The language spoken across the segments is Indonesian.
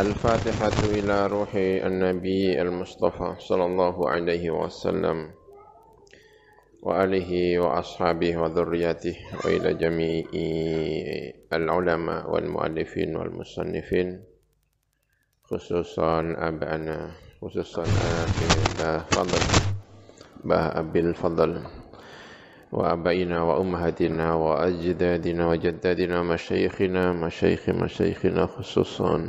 الفاتحة إلى روح النبي المصطفى صلى الله عليه وسلم وآله وأصحابه وذريته وإلى جميع العلماء والمؤلفين والمصنفين خصوصا أبانا خصوصا فضل أبي الفضل وأبائنا وأمهاتنا وأجدادنا وجدادنا مشايخنا مشايخ مشايخنا خصوصا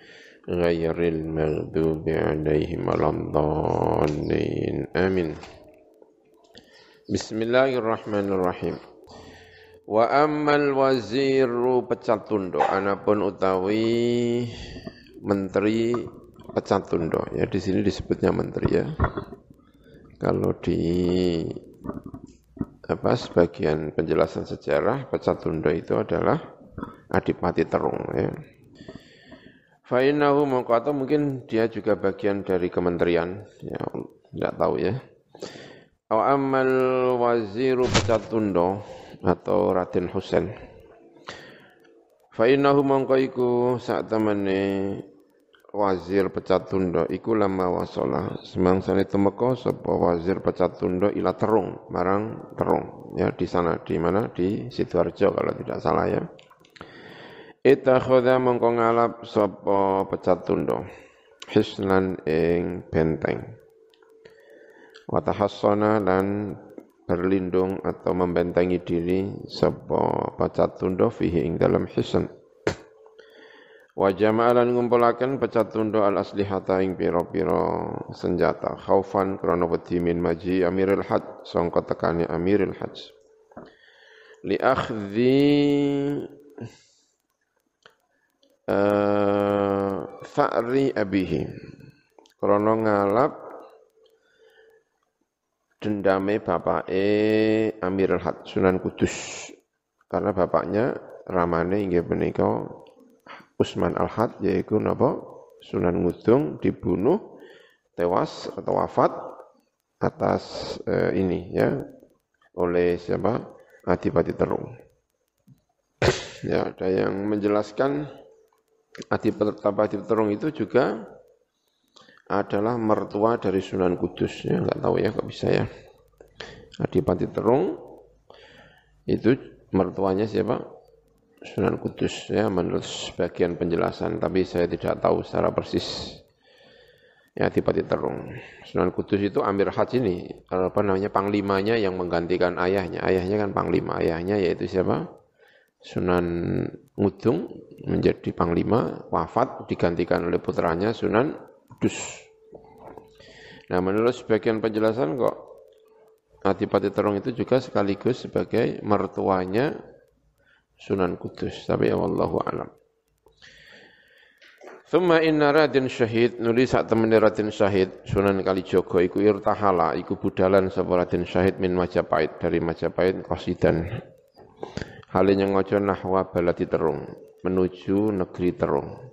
غير المغضوب عليهم ولا الضالين آمين بسم الله الرحمن الرحيم Wa ammal waziru pecat tunduk anapun utawi menteri pecat tunduk ya di sini disebutnya menteri ya. Kalau di apa sebagian penjelasan sejarah pecat tunduk itu adalah Adipati Terung ya. Fa'innahu mongko atau mungkin dia juga bagian dari kementerian, ya tidak tahu ya. Aw amal waziru pecat tundo atau Raden Husain. Fa'innahu mongko iku saat temene wazir pecat tundo iku lama wasola. Semangsane temeka sapa wazir pecat tundo ila terung marang terung. Ya di sana di mana? Di Sidoarjo kalau tidak salah ya Itakhadha mongko ngalap sapa pecat tundo hisnan ing benteng. Wa tahassana lan berlindung atau membentengi diri sapa pecat tundo fihi ing dalam hisn. Wa jama'alan ngumpulaken pecat tundo al aslihata ing pira-pira senjata. Khaufan krana wedi min maji amiril hajj sangka amiril hajj. Li akhdhi Fa'ri abihi. Krono ngalap dendame bapake Amirul Had Sunan Kudus. Karena bapaknya ramane inggih menika Usman Al-Had yaitu napa? Sunan Ngudung dibunuh tewas atau wafat atas eh, ini ya oleh siapa? Adipati Terung. ya, ada yang menjelaskan Adipati Terung itu juga adalah mertua dari Sunan Kudus. Ya, enggak tahu ya kok bisa ya. Adipati Terung itu mertuanya siapa? Sunan Kudus ya menurut sebagian penjelasan, tapi saya tidak tahu secara persis. Ya Adipati Terung. Sunan Kudus itu Amir Haj ini, apa namanya panglimanya yang menggantikan ayahnya. Ayahnya kan panglima, ayahnya yaitu siapa? Sunan Ngudung menjadi panglima, wafat digantikan oleh putranya Sunan Kudus. Nah, menurut sebagian penjelasan kok Adipati Terong itu juga sekaligus sebagai mertuanya Sunan Kudus, tapi ya wallahu alam. Thumma inna radin syahid nulis saat temen radin syahid Sunan Kalijogo iku irtahala iku budalan sapa radin syahid min Majapahit dari Majapahit qasidan Halnya ngojo nahwa baladi terung menuju negeri terung.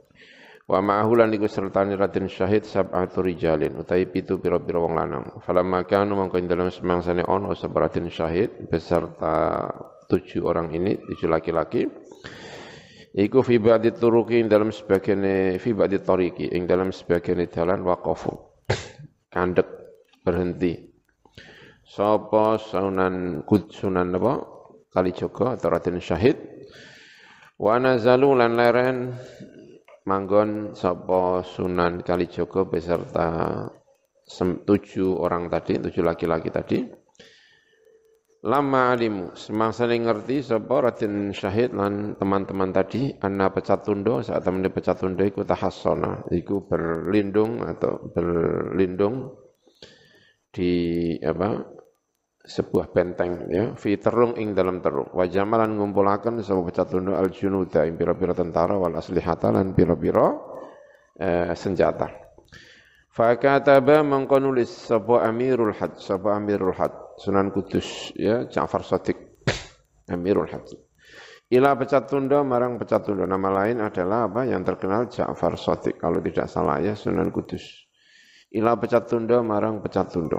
Wa ma'ahulan iku sertani Raden Syahid sab'atu rijalin utai pitu pira-pira wong lanang. Falamma kanu mangko dalam semangsane ono sapa Raden Syahid beserta tujuh orang ini, tujuh laki-laki. Iku fi ba'di turuki dalam sebagian fi ba'di tariki ing dalam sebagian dalan waqafu. Kandek berhenti. Sapa sunan sunan apa? Kalijogo atau Raden Syahid wa nazalu lan leren manggon sapa Sunan Kalijogo beserta tujuh orang tadi, tujuh laki-laki tadi. Lama alimu, semangsane ngerti sapa Raden Syahid lan teman-teman tadi, anna pecat tundo, saat teman pecat tundo iku tahassona, iku berlindung atau berlindung di apa sebuah benteng ya fi terung ing dalam terung wa jamalan ngumpulaken sapa pecatunduk al junuda ing pira-pira tentara wal aslihata lan pira-pira eh, senjata Fakataba mengko nulis sapa Amirul Had, sapa Amirul Had, Sunan Kudus ya Ja'far Shadiq. Amirul Had. Ila pecat tunda marang pecat tunda. Nama lain adalah apa yang terkenal Ja'far Shadiq kalau tidak salah ya Sunan Kudus. Ila pecat tunda marang pecat tunda.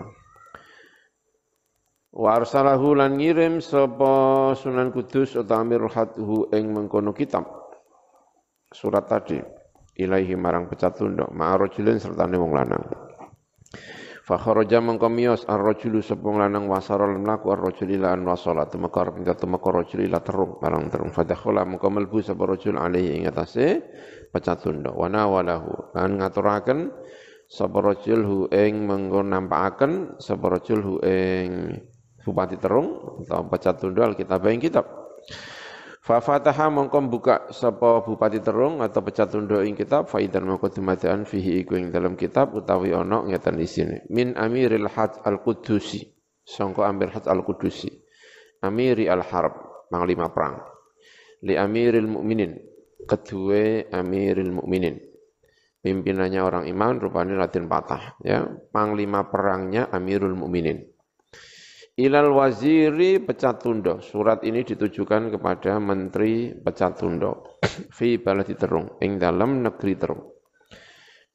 Wa arsalahu lan ngirim sapa Sunan Kudus atau Amirul Had hu ing mengkono kitab. Surat tadi ilaihi marang pecat tunduk ma'arojulin serta wong lanang. Fakharaja mengko miyos ar-rajulu sepung lanang wasara lan mlaku ar-rajuli lan wasala tumekar pindah tumekar rajuli la terung marang terung. Fadakhala mengko melbu sapa rajul alaihi ing atase pecat tunduk. Wa nawalahu lan ngaturaken sapa rajul hu ing mengko nampakaken sapa rajul hu ing bupati terung atau pecat tunduk alkitab ing kitab. Fa fataha mongko buka sapa bupati terung atau pecat tunduk ing kitab faidan mongko fihi iku ing dalam kitab utawi ana ngeten isine min amiril hajj al qudusi sangka amir hajj al qudusi amiri al harb panglima perang. Li amiril mukminin kedua amiril mukminin pimpinannya orang iman rupanya Latin patah ya. Panglima perangnya amirul mukminin Ilal waziri pecat tundo. Surat ini ditujukan kepada menteri pecat tundo. Fi baladi terung. Ing dalam negeri terung.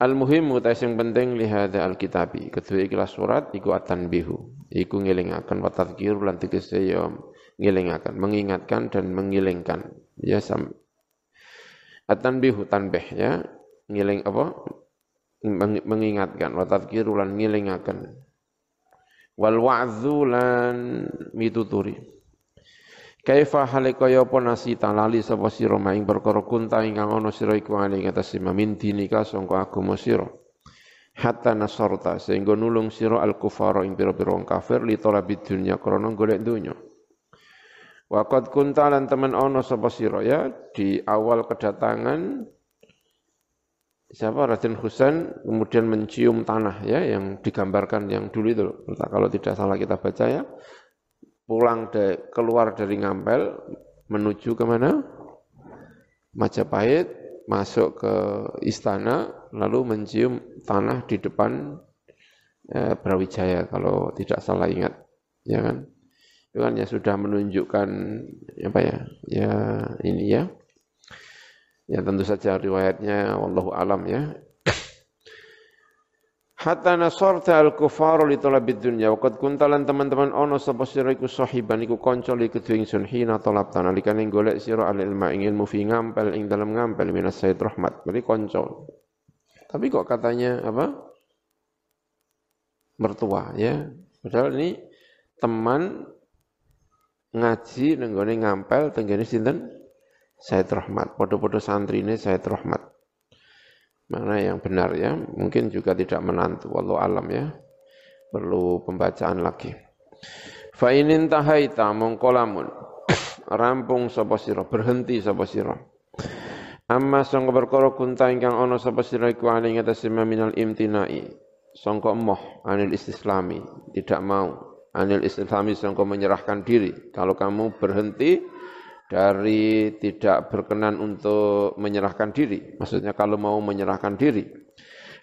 Al-muhim utais yang penting lihada al-kitabi. Kedua ikhlas surat iku atan bihu. Iku ngilingakan wa tadhkiru ya ngilingakan, mengingatkan dan mengilingkan. Ya sam atan bihu tanbih ya. Ngiling apa? Mengingatkan wa tadhkiru ngilingakan wal wa'dzu lan mituturi. Kaifa halika ya apa nasi talali sapa sira maing perkara kunta ingkang ana sira iku ali ngatas min dinika sangka agama sira. Hatta nasarta sehingga nulung sira al kufara ing pira-pira kafir li talabid dunya krana golek dunya Waqad kunta lan temen ana sapa sira ya di awal kedatangan siapa? Raden Husain kemudian mencium tanah ya yang digambarkan yang dulu itu. Kalau tidak salah kita baca ya. Pulang de, keluar dari Ngampel menuju ke mana? Majapahit masuk ke istana lalu mencium tanah di depan eh, Brawijaya kalau tidak salah ingat ya kan? Itu kan ya sudah menunjukkan apa ya ya ini ya Ya tentu saja riwayatnya wallahu alam ya. Hatta nasarta al-kufaru li talabid dunya wa qad kunta lan teman-teman ono sapa sira iku sahiban iku kanca li kedue ingsun hina talabta nalikane golek sira al ilma ing ilmu fi ngampel ing dalam ngampel minas sayyid rahmat. Berarti kanca. Tapi kok katanya apa? Mertua ya. Padahal ini teman ngaji nenggone ngampel tenggene sinten Said Rahmat, podo-podo santri ini Said Rahmat. Mana yang benar ya? Mungkin juga tidak menantu, wallahu alam ya. Perlu pembacaan lagi. Fa inin tahaita mongkolamun rampung sapa sira, berhenti sapa sira. Amma sangka perkara kunta ingkang ana sapa sira iku ane ngatasi minal imtinai. Sangka emoh anil istislami, tidak mau anil istislami sangka menyerahkan diri. Kalau kamu berhenti dari tidak berkenan untuk menyerahkan diri. Maksudnya kalau mau menyerahkan diri.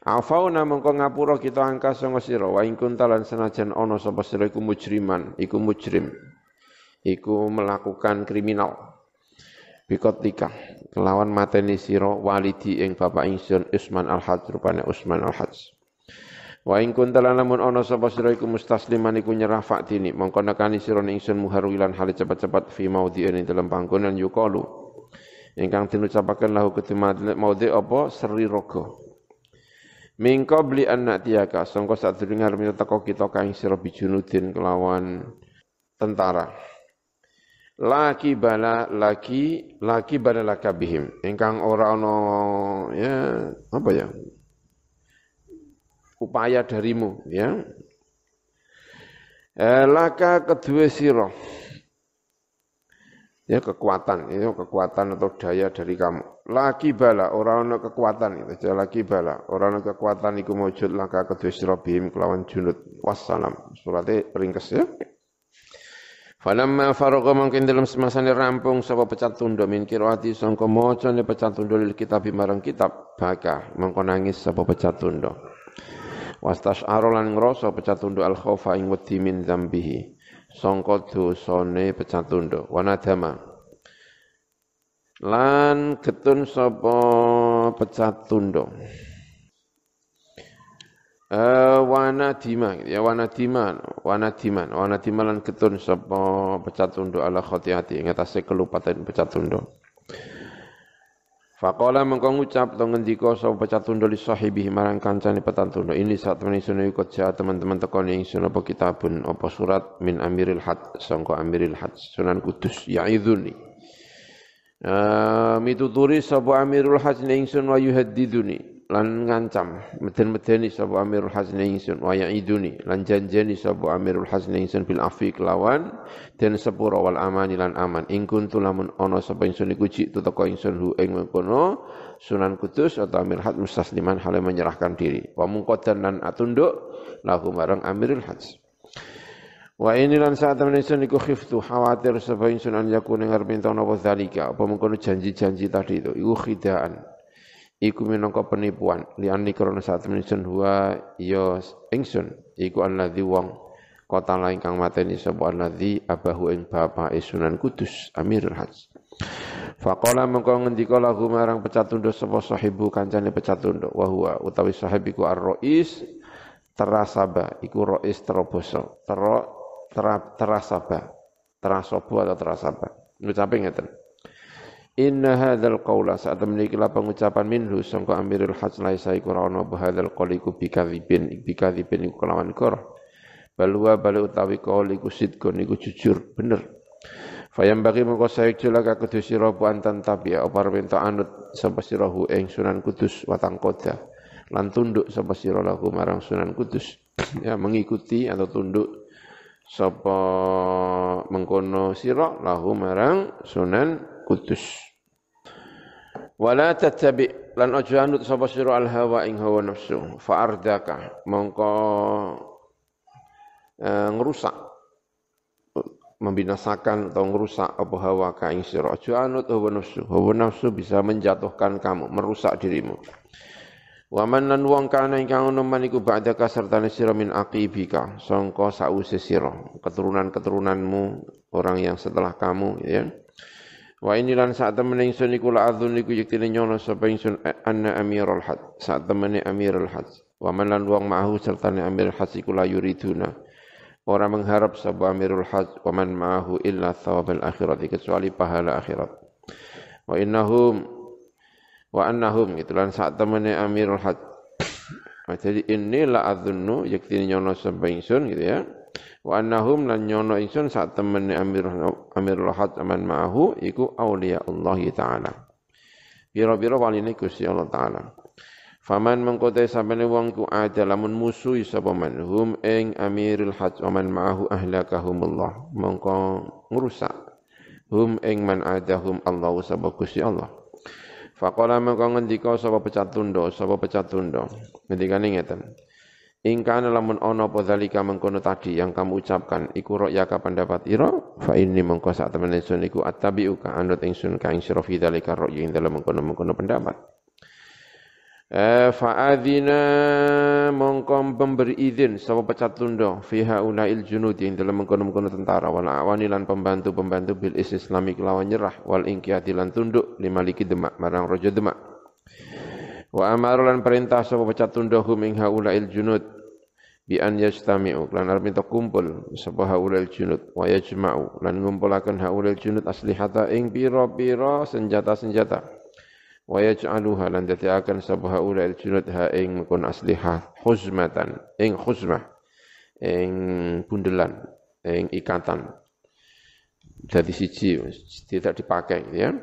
Afauna mengko ngapura kita angka sanga sira wa ing kuntalan senajan ana sapa sira iku mujriman, iku mujrim. Iku melakukan kriminal. Bikotika kelawan mateni sira walidi ing bapak ingsun Usman Al-Hajj rupane Usman Al-Hajj. Wa ing kuntalan lamun ana sapa sira iku mustasliman iku nyerah faktini mongko nekani sira ingsun muharwilan hale cepat-cepat fi maudhi'in ing dalam panggonan yuqalu. Ingkang dinucapaken lahu ketimat maudhi apa? Seri rogo min qabli an natiyaka sangka sadurunge arep teko kita kaing sira bijunudin kelawan tentara. Laki bala laki laki bala lakabihim. Ingkang ora ana ya apa ya upaya darimu ya. Eh, laka kedua siro ya kekuatan itu kekuatan atau daya dari kamu. Laki bala orang ono kekuatan itu jadi laki bala. Orang ono kekuatan iku mujud laka kedua siro bim kelawan junud wassalam. Suratnya ringkes ya. Falamma faragha mungkin dalam semasane rampung sapa pecat tundo min kirati sangka macane pecat tundo lil kitab marang kitab. Baka mengko nangis sapa pecat tundo Wastasy'ara lan ngrasa pecat tunduk al khaufa ing wedi min dzambihi. Sangka dosane pecat tunduk. Wanadama. Lan getun sapa pecat tunduk. Uh, wana dima ya wana dima wana dima wana dima lan ketun sapa pecat tunduk ala khotiati ing atase kelupatan pecat tunduk Faqala mengko ngucap to ngendika sapa pecat tunduk li sahibi marang kancane pecat tunduk. Ini saat temen isun iku teman-teman tekon ingsun apa kitabun apa surat min amiril had sangka amiril had sunan kudus yaizuni uh, mituturi sapa amirul hajj ingsun wa yuhaddiduni lan ngancam. Meden-medeni sapa Amirul Hasan ingsun wa yaiduni. Lan janjeni sapa Amirul Hasan ingsun bil afi kelawan. Den sepura wal amani lan aman. Ing kuntu lamun ana sapa ingsun iku jik teko ingsun hu ing mengkono Sunan Kudus atau Amir Haj mustasliman hal menyerahkan diri. Wa mungkodan lan atunduk lahu marang Amirul Haj Wa ini lan saat temen iku khiftu khawatir sapa ingsun an yakune ngarep ento napa zalika. Apa mengkono janji-janji tadi itu? Iku khidaan iku minangka penipuan. Liani krana saat ingsun huwa ya ingsun. Iku alladzi wong kota lain kang mateni sapa alladzi abahu ing bapak Sunan Kudus Amirul Hajj Faqala mengko ngendika lagu marang pecat tunduk sapa sahibu kancane pecat tunduk. Wa huwa utawi sahibiku ar-rais terasaba. Iku rais teroboso. Tero tera, terasaba. Terasobo atau terasaba. Ngucape ngeten Inna hadzal qawla saat memiliki pengucapan minhu sangka amirul hajj laisa iku ana hadzal qawl iku bikadzibin bikadzibin iku kelawan kor. Balwa bal utawi qawl iku sidkun iku jujur bener. Fayam bagi mengko saik jelaka kudu sira bu antan tabiya apa minta anut sapa sira hu ing Sunan Kudus watang kota lan tunduk sapa sira lahu marang Sunan Kudus. Ya mengikuti atau tunduk sapa mengkono sira lahu marang Sunan Kudus. Wala tattabi lan aja anut sapa sira al hawa ing hawa nafsu. Fa ardaka. Mongko e, ngerusak membinasakan atau ngerusak apa hawa ka ing sira. Aja anut hawa nafsu. Hawa nafsu bisa menjatuhkan kamu merusak dirimu. Wa man lan wong kana ingkang ono man iku ba'da sertane sira min aqibika. Sangka sause sira. Keturunan-keturunanmu orang yang setelah kamu ya Wa ini lan saat temen ingsun iku la adzun iku yektine nyono sapa ingsun anna amirul had. Saat temene amirul had. Wa man lan wong ma'ahu sertane amirul had iku la yuriduna. Ora mengharap sapa amirul had wa man ma'ahu illa thawabal akhirati kecuali pahala akhirat. Wa innahum wa annahum itu lan saat temene amirul had. Jadi ini la adzunnu yektine nyono ingsun gitu ya wa annahum lan nyono ingsun sak temene amir amirul had aman ma'ahu iku auliya Allah taala. Biro-biro waline Gusti Allah taala. Faman mengkotai sampeyan wong ku ada lamun musuhi sapa man? Hum ing amirul hajj aman ma'ahu ahlakahumullah. Mongko ngrusak. Hum ing man adahum Allah sapa Gusti Allah. Faqala mengko ngendika sapa pecat tundo sapa pecat tundo ngendikane ngeten Ingkana lamun ono apa zalika mengkono tadi yang kamu ucapkan iku ka pendapat ira fa ini mengko sak temen ingsun iku attabi'uka anut ingsun ka ing sira fi zalika ra'yi ing dalem mengkono-mengkono pendapat. Eh adzina mongko memberi izin sapa pecat tundo fi haulail junud ing dalem mengkono-mengkono tentara wal awani lan pembantu-pembantu bil islami kelawan nyerah wal ingkiati lan tunduk limaliki demak marang raja demak Wa amaru lan perintah sapa pecat tundahum ing haulail junud bi an yastami'u lan arep minta kumpul sapa haulail junud wa yajma'u lan ngumpulaken haulail junud aslihata ing pira-pira senjata-senjata. Wa yaj'aluha lan dadiaken sapa haulail junud ha ing mekon aslihah huzmatan ing khuzmah ing bundelan ing ikatan. Jadi siji tidak dipakai ya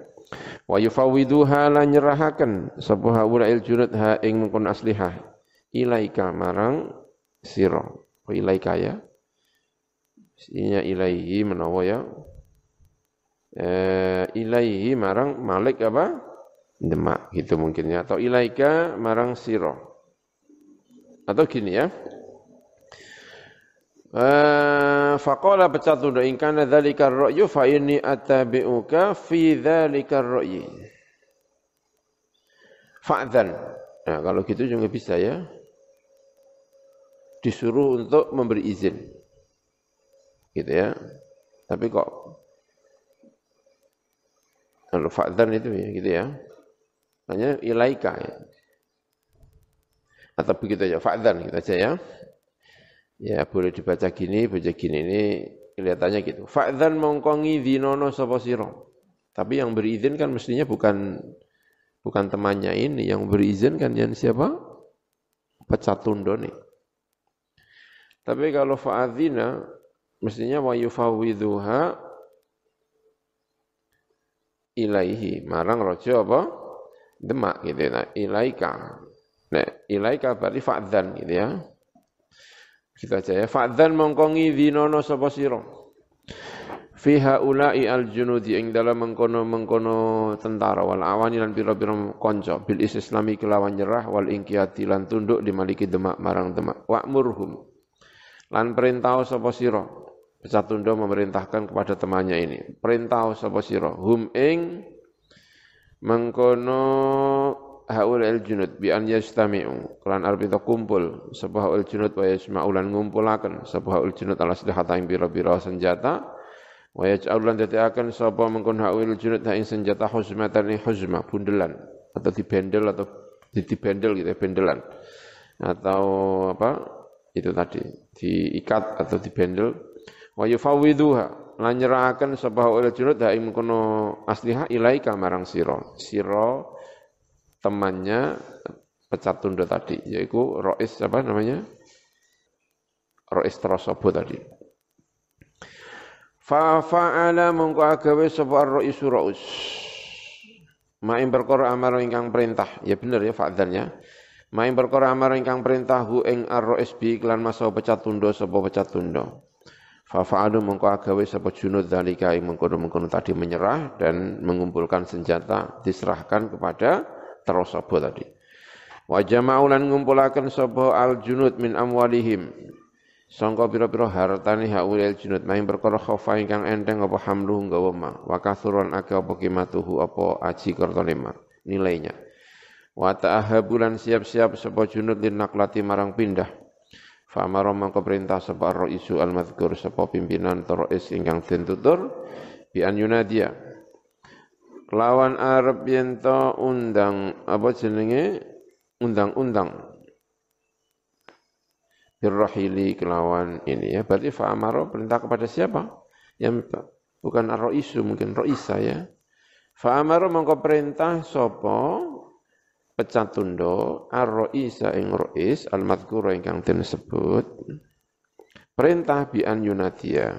wa yufawwiduha la nyerahaken sapa haulail junud ha ing mengkon aslihah. Ilaika marang sira. Wa ilaika ya. Sinya ilaihi menawa ya. Eh, ilaihi marang malik apa? Demak gitu mungkinnya. Atau ilaika marang siro atau gini ya Uh, faqala pecatu in kana dzalika ar-ra'yu fa fi dzalika ar-ra'yi. Fa'dzan. Nah, kalau gitu juga bisa ya. disuruh untuk memberi izin. Gitu ya. Tapi kok kalau fa'dan itu ya gitu ya. Hanya ilaika ya. Atau begitu aja, fa'dan gitu aja ya. Ya boleh dibaca gini, baca gini ini kelihatannya gitu. Fa'dan mongkongi dinono sapa Tapi yang berizin kan mestinya bukan bukan temannya ini, yang berizin kan yang siapa? Pecatundo nih. Tapi kalau fa'adzina, mestinya wa yufawwidhuha ilaihi. Marang rojo apa? Demak gitu. Nah, ilaika. Nah, ilaika berarti fa'dzan gitu ya. Kita aja ya. Fa'dzan mongkongi dhinono sapa sira. Fi haula'i al-junudi ing dalam mengkono-mengkono tentara wal awani lan pira-pira kanca bil islami kelawan nyerah wal ingkiyati lan tunduk dimaliki demak marang demak. Wa'murhum Lan perintah sapa sira. Pecatundo memerintahkan kepada temannya ini. Perintah sapa sira. Hum ing mengkono haul al junud bi an yastami'u. Kelan arep kumpul sapa haul junud wa yasma'u lan ngumpulaken sapa haul junud ala sedihata ing pira-pira senjata. Wa yaj'al lan akan sapa mengkono haul junud ing senjata huzmatan ing huzma bundelan atau dibendel atau dibendel gitu ya bendelan. Atau apa itu tadi diikat atau dibendel. Wa yufawwiduha lan nyerahaken sapa oleh junud ha ing kono asliha ilaika marang sira. Sira temannya pecat tunda tadi yaitu Rois apa namanya? Rois Terosobo tadi. Fa fa'ala mongko agawe sapa Rois Rois. Ma'in perkara amar ingkang perintah. Ya bener ya fa'dzan Main perkara amar ingkang perintah hu ing RSB klan masa pecat tundo sapa pecat tundo. Fa fa'alu mengko agawe sapa junud zalika ing mengkono-mengkono tadi menyerah dan mengumpulkan senjata diserahkan kepada Tarosabo tadi. Wa jama'u lan ngumpulaken sapa al junud min amwalihim Sangka pira-pira hartane haulil junud main perkara khofa ingkang enteng apa hamluh nggawa ma wa kathuran akeh apa kimatuhu apa aji kertone ma nilainya Wa ta'ahabulan siap-siap sapa junud lin naklati marang pindah. Fa amara mangko perintah sapa raisu al madhkur sapa pimpinan rais ingkang den tutur bi an yunadia. Lawan Arab yen undang apa jenenge? Undang-undang. Birrahili kelawan ini ya. Berarti fa amara perintah kepada siapa? Yang bukan ar-raisu mungkin raisa ya. Fa amara mangko perintah sapa? Pecatundo ar-ra'isa ing ra'is al-madhkura ingkang den sebut. Perintah bi an yunadia.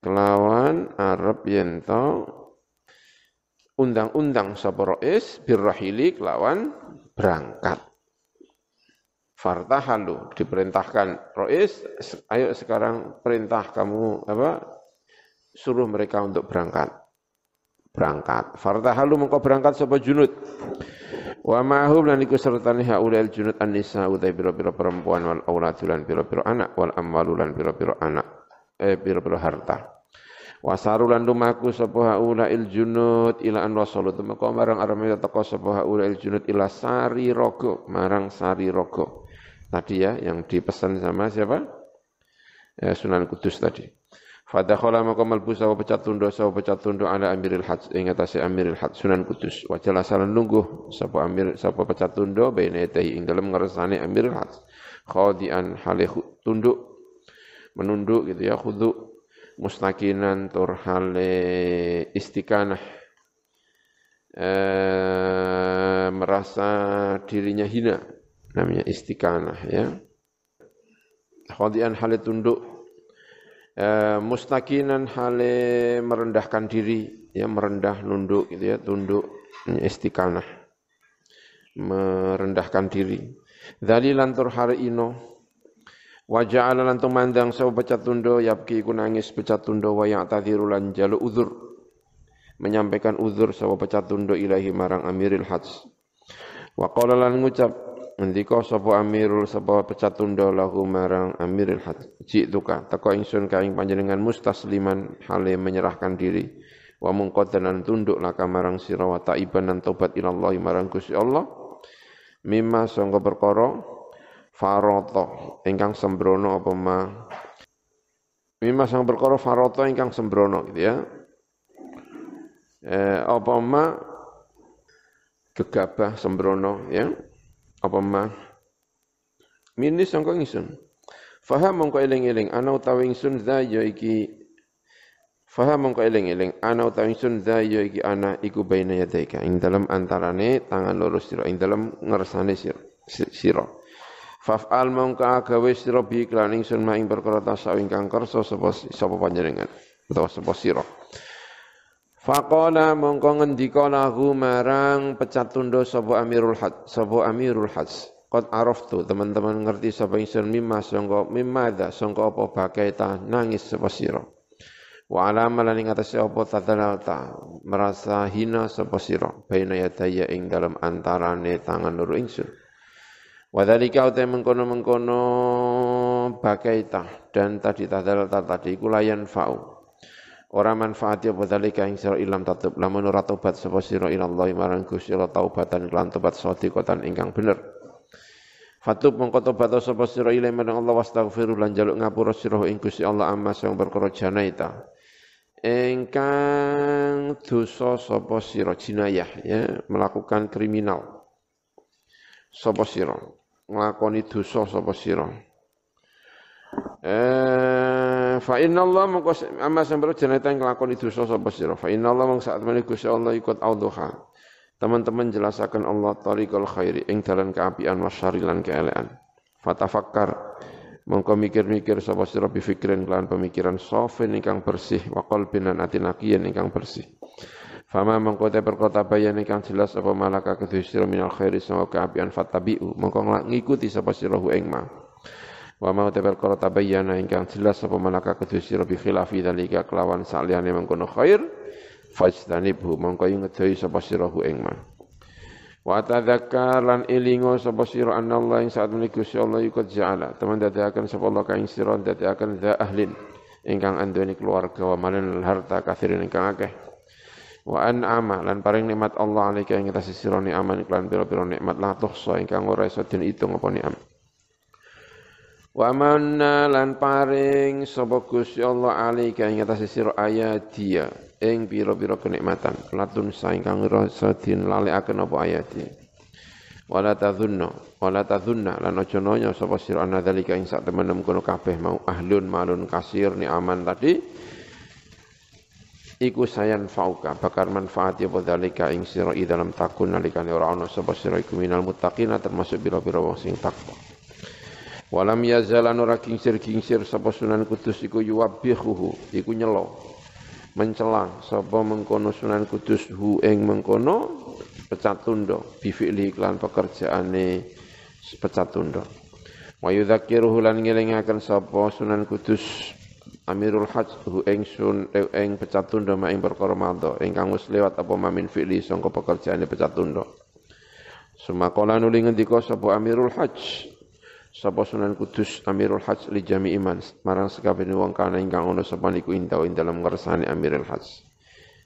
Kelawan arab yento undang-undang sapa ra'is birrahili kelawan berangkat. Fartahalu diperintahkan ra'is ayo sekarang perintah kamu apa suruh mereka untuk berangkat. Berangkat. Fartahalu mengko berangkat sapa junud Wa ma'hum lan iku sertane haulail junud an-nisa pira-pira perempuan wal aulad lan pira-pira anak wal amwal lan pira-pira anak eh pira-pira harta. Wasaru lan lumaku sapa haulail junud ila an wasalu tumeka marang arame teko sapa haulail junud ila sari rogo marang sari rogo. Tadi ya yang dipesan sama siapa? Ya, Sunan Kudus tadi. Fadakhala maka malbu sawa pecat tundo sawa pecat tundo ala amiril hajj ing atase amiril hajj Sunan Kudus. Wa jalasalan nunggu sapa amir sapa pecat tundo baina yatahi ing dalem ngersane amiril hajj. Khadian hale tunduk menunduk gitu ya khudu mustakinan tur hale istiqanah. Eh, merasa dirinya hina namanya istiqanah ya. Khadian hale tunduk. Eh, mustakinan hale merendahkan diri ya merendah nunduk gitu ya tunduk istiqanah. Merendahkan diri. Dzalilan tur hari ino wa ja'ala lan tumandang sawu pecat tundo yapki iku nangis pecat tundo wa ya'tadhiru lan jalu uzur menyampaikan uzur sawu pecat tundo ilahi marang amiril hajj wa qala lan ngucap Ngendika sapa amirul sapa pecat tunda lahu marang amiril hajj. Jituka teko ingsun ing panjenengan mustasliman hale menyerahkan diri wa mungqadanan tunduk laka marang sira wa taiban lan tobat ilallahi marang Gusti Allah. Mimma sangga perkara faroto ingkang sembrono apa ma? Mimma sang perkara faroto ingkang sembrono gitu ya. Eh, apa ma? Gegabah sembrono ya. Apa ma? Minis sangka ingsun. Faham mongko eling-eling ana utawi ingsun za ya iki. Faham mongko eling-eling ana utawi ingsun za ya iki ana iku baina yadaika ing dalem antarane tangan loro sira ing dalem ngersane sira sira Faf'al mongko agawe sira bi iklan ingsun ma ing perkara tasawuf ingkang kersa sapa sapa panjenengan utawa sapa sira. Faqala mongko ngendika lahu marang pecat tundo sapa Amirul Hajj sapa Amirul Hajj Qad araftu teman-teman ngerti sapa ingsun mimma sangka mimma da sangka apa bakai ta nangis sapa sira. Wa alama lan ing atase apa tadalalta merasa hina sapa sira baina yadaya ing dalam antarane tangan loro ingsun. Wa dzalika uta mengkono-mengkono bakaita dan tadi tadalalta tadi iku layan fa'u. Ora manfaat ya dzalika ing sira ilam tatub lamun ora tobat sapa sira ila Allah marang Gusti taubatan lan tobat sadiqatan ingkang bener. Fatub mongko tobat sapa sira ila marang Allah wastaghfiru lan jaluk ngapura sira ing Allah amma sing perkara janaita engkang dosa sapa sira jinayah ya melakukan kriminal sapa sira nglakoni dosa sapa sira? Eh fa inna Allah mongko amma sembro jeneta nglakoni dosa sapa sira. Fa inna Allah mong saat meneh Gusti Allah ikut auduha teman-teman jelasakan Allah tariqal khairi ing dalan keapian wasyari lan keelean fatafakkar. Mongko mikir-mikir sapa sira bifikirin kelan pemikiran sofin ingkang bersih wa qalbin lan atin ingkang bersih Fama mongko te perkota bayan ingkang jelas apa malaka kedue sira minal khairi sanga kaapian fatabiu mongko ngikuti sapa sira hu ing ma Wa mau te perkara tabayyana ingkang jelas apa malaka kedue sira bi khilafi dalika kelawan saliyane mengkono khair. Fajtanibhu mongko ngedoi sapa sira hu ing ma Wa tadzakkar lan ilingo sapa sira anallah ing saat menika Gusti Allah iku ja'ala. Teman dadiaken sapa Allah kaing sira dadiaken za ahlin. Ingkang anduweni keluarga wa malen harta kathirin ingkang akeh wa an'ama lan paring nikmat Allah alika ing atas sira aman iklan pira-pira nikmat. La tuhsa ingkang ora iso diitung apa nikmat Wa manna lan paring sapa Gusti Allah alika ing atas sira ayat dia ing pira-pira kenikmatan. Latun saingkang rasa din lalekaken apa ayati wala tadzunna wala tadzunna lan aja nanya sapa sira ana dalika ing sak temenem kono kabeh mau. Ahlun malun kasir ni aman tadi iku sayan fauka bakar manfaat ya dalika ing sira dalam takun nalikane ora ana sapa sira iku minal muttaqina termasuk pira-pira wong sing takwa Walam yazalan ora kingsir-kingsir sapa Sunan Kudus iku yuwabbihuhu iku nyelo. Mencela sapa mengkono Sunan Kudus hu ing mengkono pecat tundo bifi'li iklan pekerjaane pecat tundo. Wa yudzakiruhu lan ngelingaken sapa Sunan Kudus Amirul Hajj hu ing sun ing pecat tundo mak ing perkara madha. Ingkang wis lewat apa mamin fi'li sangka pekerjaane pecat tundo. Sumakola nuli ngendika sapa Amirul Hajj? Sapa Sunan Kudus Amirul Hajj li jami iman. Marang sekabehane wong kana ingkang ana sapa niku indah ing dalem ngersane Amirul Hajj.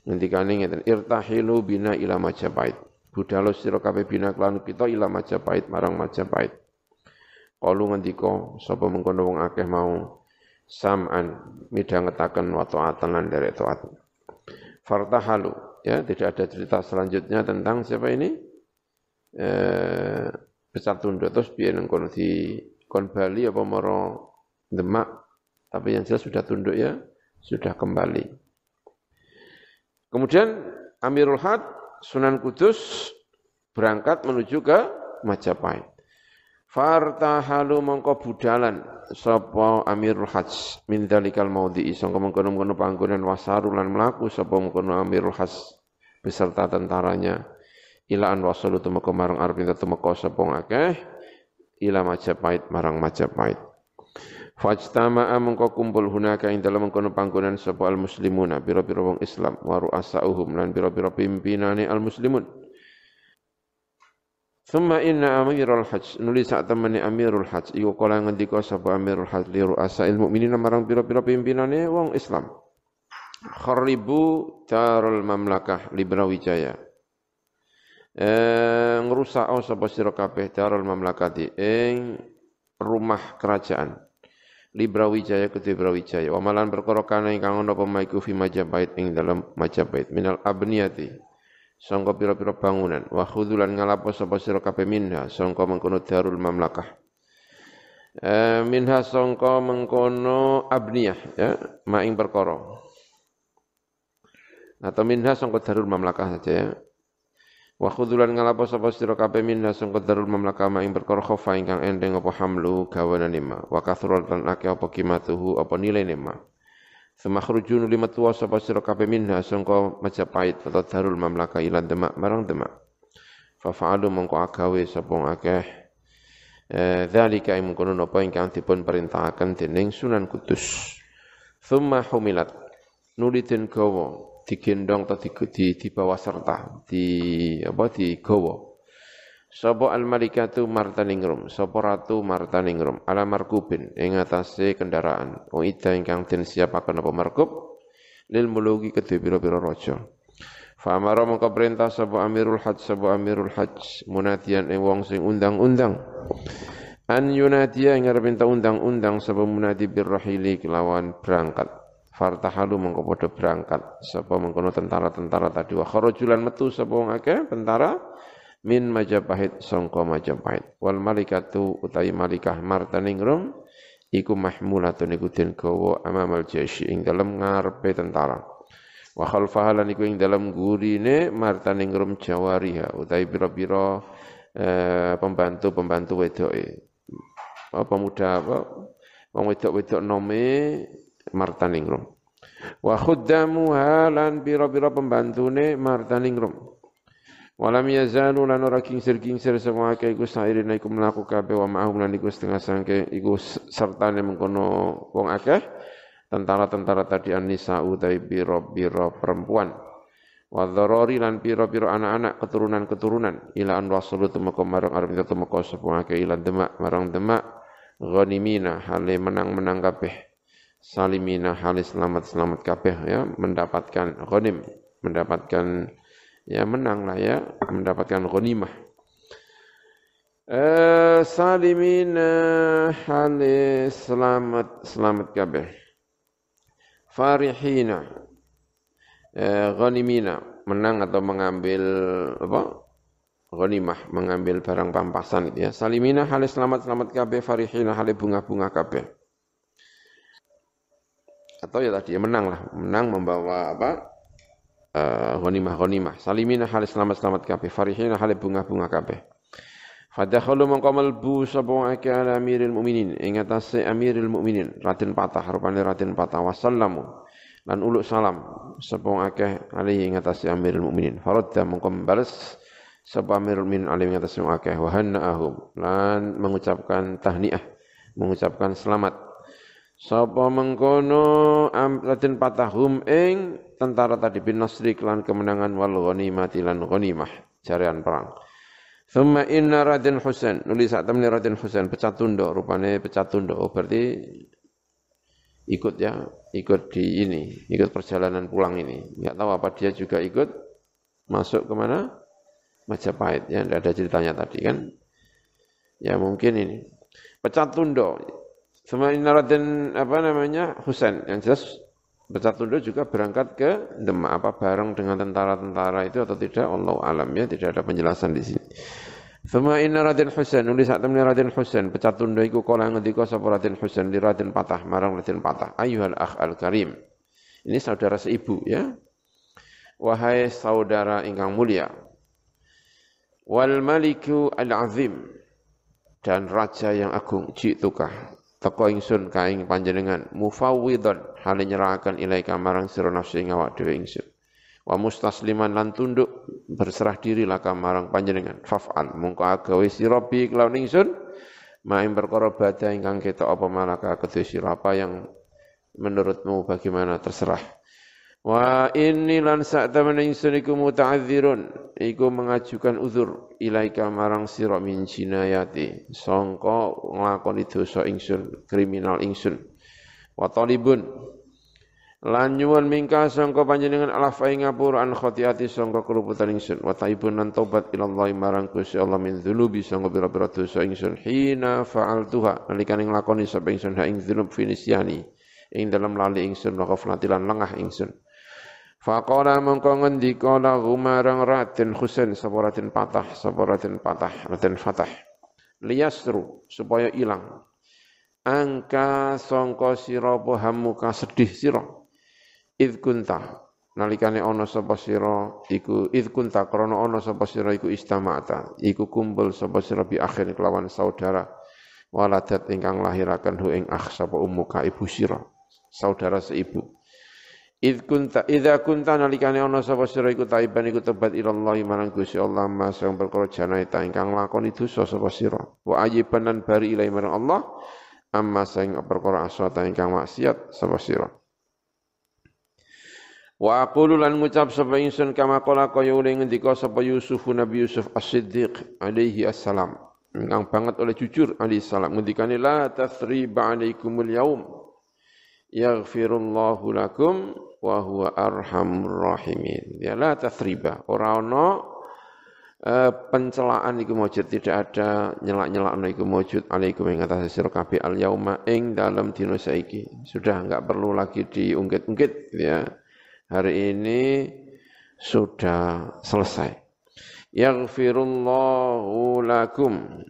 Ngendikane ngeten irtahilu bina ila Majapahit. Budalo sira kabeh bina kelan kita ila Majapahit marang Majapahit. Kalu ngendika sapa mengkono wong akeh mau sam'an midhangetaken wa ta'atan lan derek taat fartahalu ya tidak ada cerita selanjutnya tentang siapa ini? Eh, besar tunduk terus biar kono di kon Bali apa moro Demak tapi yang jelas sudah tunduk ya sudah kembali. Kemudian Amirul Had Sunan Kudus berangkat menuju ke Majapahit Fartahalu mongko budalan sapa Amirul Hajj min dalikal maudhi'i sangka mengkono-mengkono panggonan wasaru lan mlaku sapa mengkono Amirul Hajj beserta tentaranya. Ila an wasalu tumeka marang arep tumeka sapa akeh? Ila Majapahit marang Majapahit. Fajtama'a mengko kumpul hunaka ing dalem mengkono panggonan sapa al muslimuna pira-pira wong Islam wa ru'asauhum lan pira-pira pimpinane al muslimun Thumma inna amirul hajj. Nuli sak temene amirul hajj. Iku kala ngendika sapa amirul hajj li ru'asail mukminin marang pira-pira pimpinane wong Islam. Kharibu darul mamlakah li Brawijaya. Eh ngrusak sapa sira kabeh darul mamlakati ing rumah kerajaan li Brawijaya kedhe Brawijaya. Wa malan perkara kana ingkang ana pemaiku fi Majapahit ing dalam Majapahit minal abniyati sangka pira-pira bangunan. Wa khudulan ngalapo sapa sira kabeh minha sangka mengkono darul mamlakah. E, minha sangka mengkono abniyah ya maing perkara. Atau minha sangka darul mamlakah saja ya. Wa khudulan ngalapo sapa sira kabeh minna sing qadarul mamlaka ma ing perkara khofa ingkang endeng apa hamlu gawanane ma. Wa kathrul lan akeh apa kimatuhu apa nilai ma Sema khrujun lima tuwa sapa sira kabeh minna sangka Majapahit atau darul mamlaka ila Demak marang Demak. Fa fa'alu mongko agawe sapa akeh. Eh dzalika ing mengkono napa ingkang dipun perintahaken dening Sunan Kudus. Thumma humilat. Nulidin gawa digendong atau di, di, di bawah serta di apa di gowo Sopo al malikatu martaningrum sopo ratu martaningrum ala markubin ing atase kendaraan. O ida ingkang den siapaken apa markub? Lil mulugi kedhe pira-pira raja. Fa amara mongko perintah sapa amirul hajj sapa amirul hajj munadian ing wong sing undang-undang. An yunadia ing arep undang-undang sapa munadi birrahili kelawan berangkat. Fartahalu mengko padha berangkat sapa mengkono tentara-tentara tadi. Wa kharajulan metu sapa wong akeh tentara min Majapahit sangka Majapahit wal malikatu utai malikah martaningrum iku mahmulatun iku den gawa amamal jaysi ing dalem ngarepe tentara wa khalfaha lan iku ing dalem gurine martaningrum jawariha utai pira-pira eh, pembantu-pembantu wedoke apa pemuda apa wong wedok-wedok nome martaningrum. Wa khuddamu halan biro-biro pembantune martaningrum. Walam yazalu lan ora kingsir-kingsir semua akeh iku sairina iku mlaku kabeh wa ma'hum lan iku setengah sangke iku sertane mengkono wong akeh. Tentara-tentara tadi an-nisa utai biro-biro perempuan. Wa dharari lan piro-piro anak-anak keturunan-keturunan. Ila an wasulu tumeka marang arep tumeka sapa akeh ila demak marang demak ghanimina hale menang-menang kabeh. Salimina halis selamat-selamat kabeh ya mendapatkan ghanim mendapatkan ya menang lah ya mendapatkan ghanimah. Eh salimina halis selamat selamat kabeh. Farihina. Eh, ghanimina menang atau mengambil apa? Ghanimah mengambil barang pampasan itu ya. Salimina halis selamat selamat kabeh. Farihina halis bunga-bunga kabeh. Atau ya tadi ya menang lah, menang membawa apa? Ghanimah ghanimah. Salimina halis selamat selamat kabeh, farihina halis bunga-bunga kabeh. Fadakhalu mongko melbu sapa ake ala amiril mukminin. Ing atase amiril mukminin Raden Patah rupane Raden Patah. Wasallamu lan uluk salam sapa ake ali ing atase amiril mukminin. Faradda mongko membales sapa amirul mukminin ali ing atase akeh. Wa hannaahum lan mengucapkan tahniah mengucapkan selamat Sapa mengkono Raden Patahum ing tentara tadi bin Nasri kelan kemenangan wal ghanimah lan ghanimah jarian perang. Thumma inna Raden Husain nulis sak temne Raden Husain pecat tunduk rupane pecat tunduk. Oh, berarti ikut ya ikut di ini ikut perjalanan pulang ini. Enggak tahu apa dia juga ikut masuk ke mana? Majapahit ya ada ceritanya tadi kan? Ya mungkin ini. Pecat tunduk sama Raden apa namanya Husain yang jelas Bercatundo juga berangkat ke Demak apa bareng dengan tentara-tentara itu atau tidak Allah alam ya tidak ada penjelasan di sini. Sama inna Raden Husain nulis saat temen Raden Husain Bercatundo iku kala ngendika sapa Raden Husain di Raden Patah marang Raden Patah ayuhal akh al karim. Ini saudara seibu ya. Wahai saudara ingkang mulia. Wal maliku al azim dan raja yang agung jitukah teko ingsun kaing panjenengan mufawwidhan hale nyerahaken ilaika marang sira nafsu ing awak dhewe ingsun. Wa mustasliman lan tunduk berserah diri laka marang panjenengan. Faf'al mungko agawe sira bi kelawan ingsun maing perkara badha ingkang ketok apa malaka kedhe sira apa yang menurutmu bagaimana terserah Wa inni lan temen ingsun iku muta'adzirun iku mengajukan uzur ilaika marang sira min jinayati. Sangka nglakoni dosa ingsun kriminal ingsun. Wa talibun. Lan nyuwun mingka sangka panjenengan alafa ing ngapura an khotiati sangka keruputan ingsun. Wa taibun lan tobat ilallahi marang Gusti Allah min dzunubi sangka pira-pira dosa ingsun. Hina fa'altuha. Nalikane nglakoni sapa ingsun. Ha ing dzunub finisyani. Ing dalam lali ingsun wa ghaflatilan lengah ingsun Faqala mongko ngendika lahu marang Raden Husain sapa Raden Patah sapa Raden Patah Raden Fatah. Liyasru supaya ilang. Angka sangka sira hamuka sedih sira? Id kunta nalikane ana sapa sira iku id kunta krana ana sapa sira iku istamata iku kumpul sapa sira bi akhir kelawan saudara. Waladat ingkang lahiraken hu ing akh sapa ummuka ibu sira saudara seibu Id kunta idza kunta nalikane ana sapa sira iku taiban iku tobat ila Allah marang Gusti Allah mas sing perkara janaita ingkang lakoni dosa sapa sira wa ayiban lan bari ilahi marang Allah amma sing perkara aswata ingkang maksiat sapa sira Wa aqulu lan ngucap sapa ingsun kama qala kaya ngendika sapa Yusuf Nabi Yusuf As-Siddiq alaihi assalam. Ingkang banget oleh jujur alaihi salam ngendikane la tathriba alaikumul yaum. Yaghfirullahu lakum wa huwa arhamur rahimin. Ya la tathriba. Ora ana uh, pencelaan iku mujud tidak ada nyelak-nyelakno iku mujud alaikum ing atas sira kabeh al yauma ing dalam dina saiki. Sudah enggak perlu lagi diungkit-ungkit ya hari ini sudah selesai. Yaghfirullahu lakum.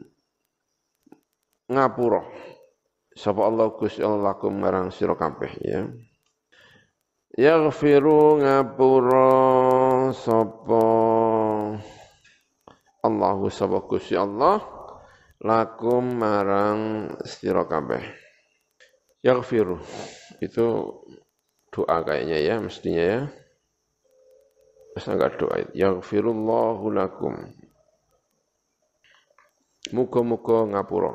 Ngapura. Sapa Allah Gusti Allah lakum marang sira kabeh ya. Yaghfiru ngapura sapa Allahu sapa Gusti Allah lakum marang sira kabeh. Yaghfiru itu doa kayaknya ya mestinya ya. Masa enggak doa. Yaghfirullahu lakum. Muga-muga ngapura.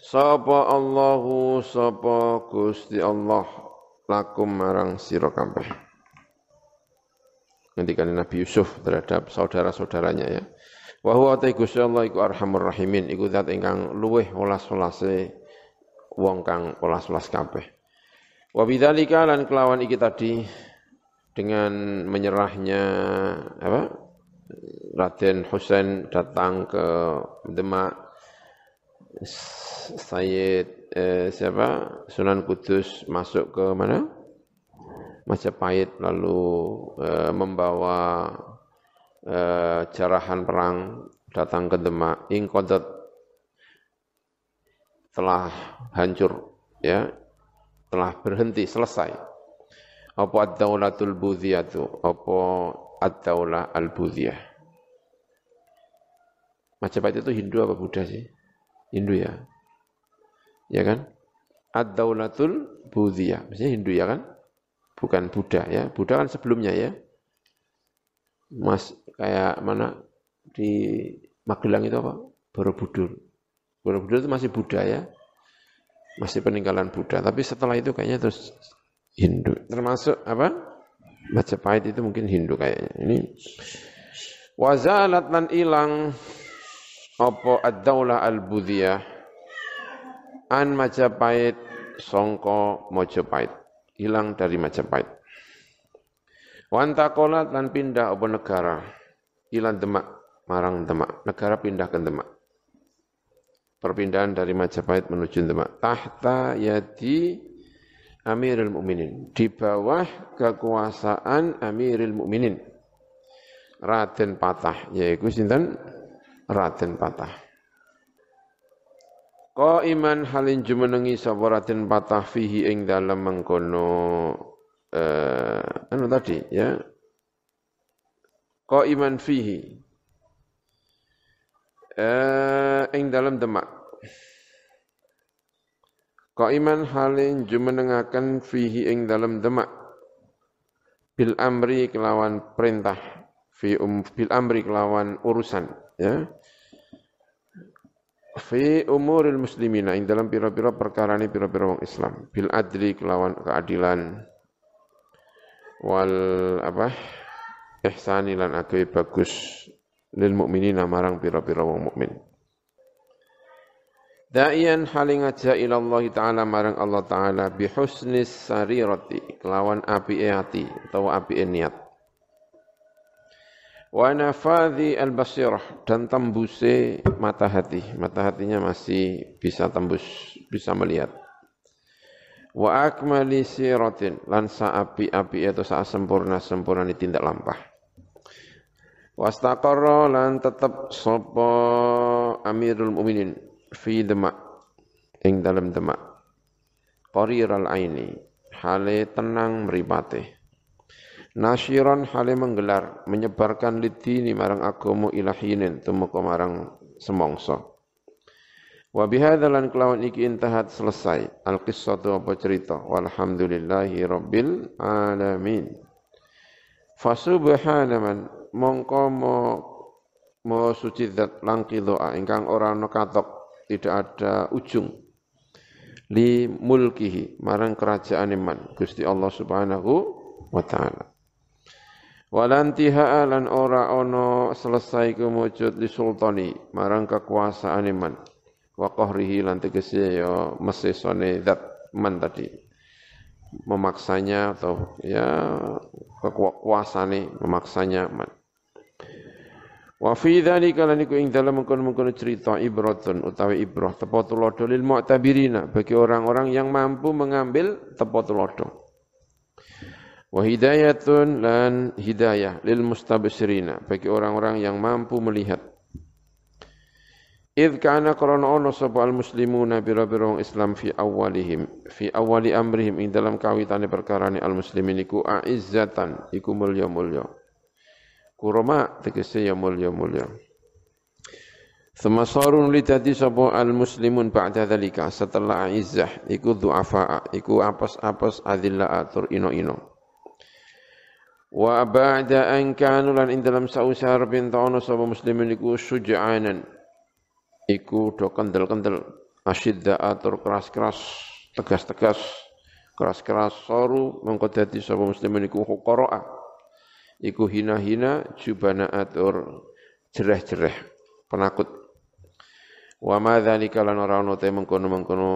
Sapa Allahu sapa Gusti Allah lakum marang sira kabeh. Ngendikane Nabi Yusuf terhadap saudara-saudaranya ya. Wa huwa ta Gusti Allah iku arhamur rahimin iku zat ingkang luweh welas-welase wong kang welas-welas kabeh. Wa bidzalika lan kelawan iki tadi dengan menyerahnya apa? Raden Husain datang ke Demak Sayyid eh, siapa Sunan Kudus masuk ke mana Majapahit lalu eh, membawa eh, jarahan perang datang ke Demak ing telah hancur ya telah berhenti, selesai. Apa ad-daulatul itu? Apa ad-daulah al-budhiyah? Majapahit itu Hindu apa Buddha sih? Hindu ya. Ya kan? Ad-daulatul budhiyah. Maksudnya Hindu ya kan? Bukan Buddha ya. Buddha kan sebelumnya ya. Mas kayak mana di Magelang itu apa? Borobudur. Borobudur itu masih Buddha ya masih peninggalan Buddha. Tapi setelah itu kayaknya terus Hindu. Termasuk apa? Majapahit itu mungkin Hindu kayaknya. Ini wazalat lan ilang apa ad-daulah al-budhiyah an Majapahit songko Mojopahit. Hilang dari Majapahit. Wantakolat lan pindah apa negara. Hilang Demak, marang Demak. Negara pindah ke Demak perpindahan dari Majapahit menuju Demak. Tahta yadi Amirul Mukminin, di bawah kekuasaan Amirul Mukminin. Raden Patah, yaitu sinten? Raden Patah. Ko iman halin jumenengi sapa Raden Patah fihi ing dalam mengkono eh anu tadi ya. Ko iman fihi eh, ing dalam demak. Qaiman halin jumenengaken fihi ing dalam demak. Bil amri kelawan perintah fi um, bil amri kelawan urusan ya. Fi umuril muslimina ing dalam pira-pira perkara ini pira-pira wong Islam. Bil adli kelawan keadilan wal apa ihsani lan agawe bagus lil mukminina marang pira-pira wong mukmin. Da'iyan haling aja ila Allah Ta'ala marang Allah Ta'ala bihusnis sarirati kelawan api hati atau api niat. Wa nafadhi al-basirah dan tembuse mata hati. Mata hatinya masih bisa tembus, bisa melihat. Wa akmali siratin lan api-api itu saat sempurna-sempurna tindak lampah. Wastaqarra lan tetap sapa Amirul Mukminin fi demak ing dalam demak qariral aini hale tenang meripate nasyiran hale menggelar menyebarkan lidini marang agama ilahinin tumeka marang semongso. Wa bihadza lan kelawan iki intahat selesai. Al qissatu apa cerita? Walhamdulillahi rabbil alamin. Fasubhana man mongko mo mo suci zat langki doa ingkang ora ana katok tidak ada ujung. Li mulkihi marang kerajaan iman Gusti Allah Subhanahu wa taala walantiha lan ora ono selesai kemujud li sultani marang kekuasaan iman. Wa qahrihi lan tegese ya mesesone zat man tadi. Memaksanya atau ya kekuasaane memaksanya man Wa fi dzalika lan iku ing dalem mengkono-mengkono cerita ibratun utawi ibrah tepo tulodo lil mu'tabirina bagi orang-orang yang mampu mengambil tepo tulodo. Wa hidayatun lan hidayah lil mustabsirina bagi orang-orang yang mampu melihat. Idh kana korona ono sapa al muslimuna bira bira Islam fi awalihim fi awali amrihim ing dalam kawitane perkara al muslimin iku aizzatan iku mulya-mulya. Kurama tegese ya mulya-mulya. Semasarun li tadi sapa al muslimun ba'da dzalika setelah izzah iku du'afa iku apes-apes adilla atur ino-ino Wa ba'da an kanu lan ing dalam sausar bin ta'ana sapa muslimin iku suja'anan iku do kendel-kendel asyidda atur keras-keras tegas-tegas keras-keras saru mengko dadi sapa muslimin iku fuqara iku hina-hina jubana atur jereh-jereh penakut. Wa ma dzalika lan ora ono te mengkono-mengkono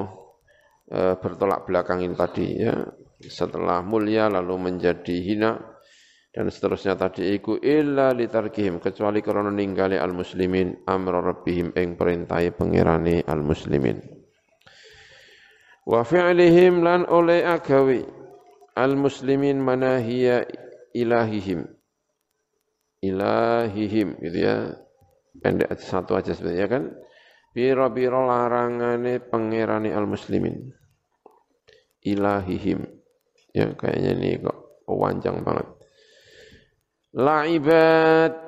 e, bertolak belakang ini tadi ya. Setelah mulia lalu menjadi hina dan seterusnya tadi iku illa litarkihim kecuali karena ninggali al muslimin amra rabbihim ing perintahe pangerane al muslimin wa fi'lihim lan oleh agawi al muslimin manahiya ilahihim. Ilahihim gitu ya. Pendek satu aja sebenarnya kan? Biro-biro larangane pangerani al muslimin ilahihim. Ya kayaknya ini kok panjang banget laibat.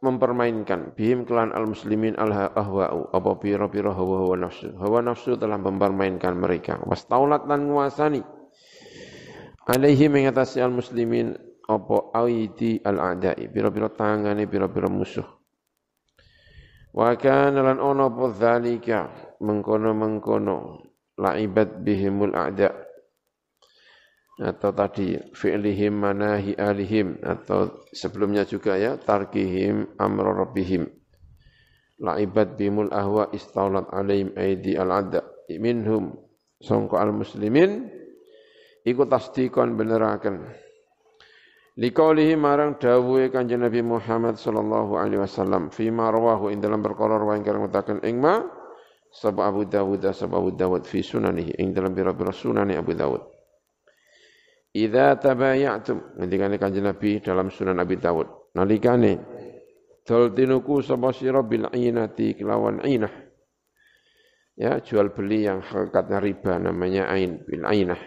Mempermainkan. Bihim kelan al muslimin al ahwa'u apa biro-biro hawa-hawa nafsu. Hawa nafsu telah mempermainkan mereka. Wastaulat dan nguasani alaihi mengatasi al muslimin apa aidi al a'da'i biro-biro tangane biro-biro musuh. Wa kana lan ono apa dzalika mengkono-mengkono. Laibat bihimul a'da' atau tadi fi'lihim manahi alihim. Atau sebelumnya juga ya tarkihim amra rabbihim. Laibat bimul ahwa istaulat alaihim aidi al adda minhum sangka al muslimin iku tasdikon beneraken Likaulihi marang dawuhe Kanjeng Nabi Muhammad sallallahu alaihi wasallam fi ma rawahu ing dalam perkara rawayan kang mutaken ing ma sapa Abu Dawud sapa Abu Dawud fi sunanihi ing dalam pira-pira sunane Abu Dawud. Idza tabayatum. Ngendikane Kanjeng Nabi dalam sunan Abi Dawud. Nalikane dol tinuku sapa sira bil ainati kelawan ainah. Ya jual beli yang hakikatnya riba namanya ain bil ainah.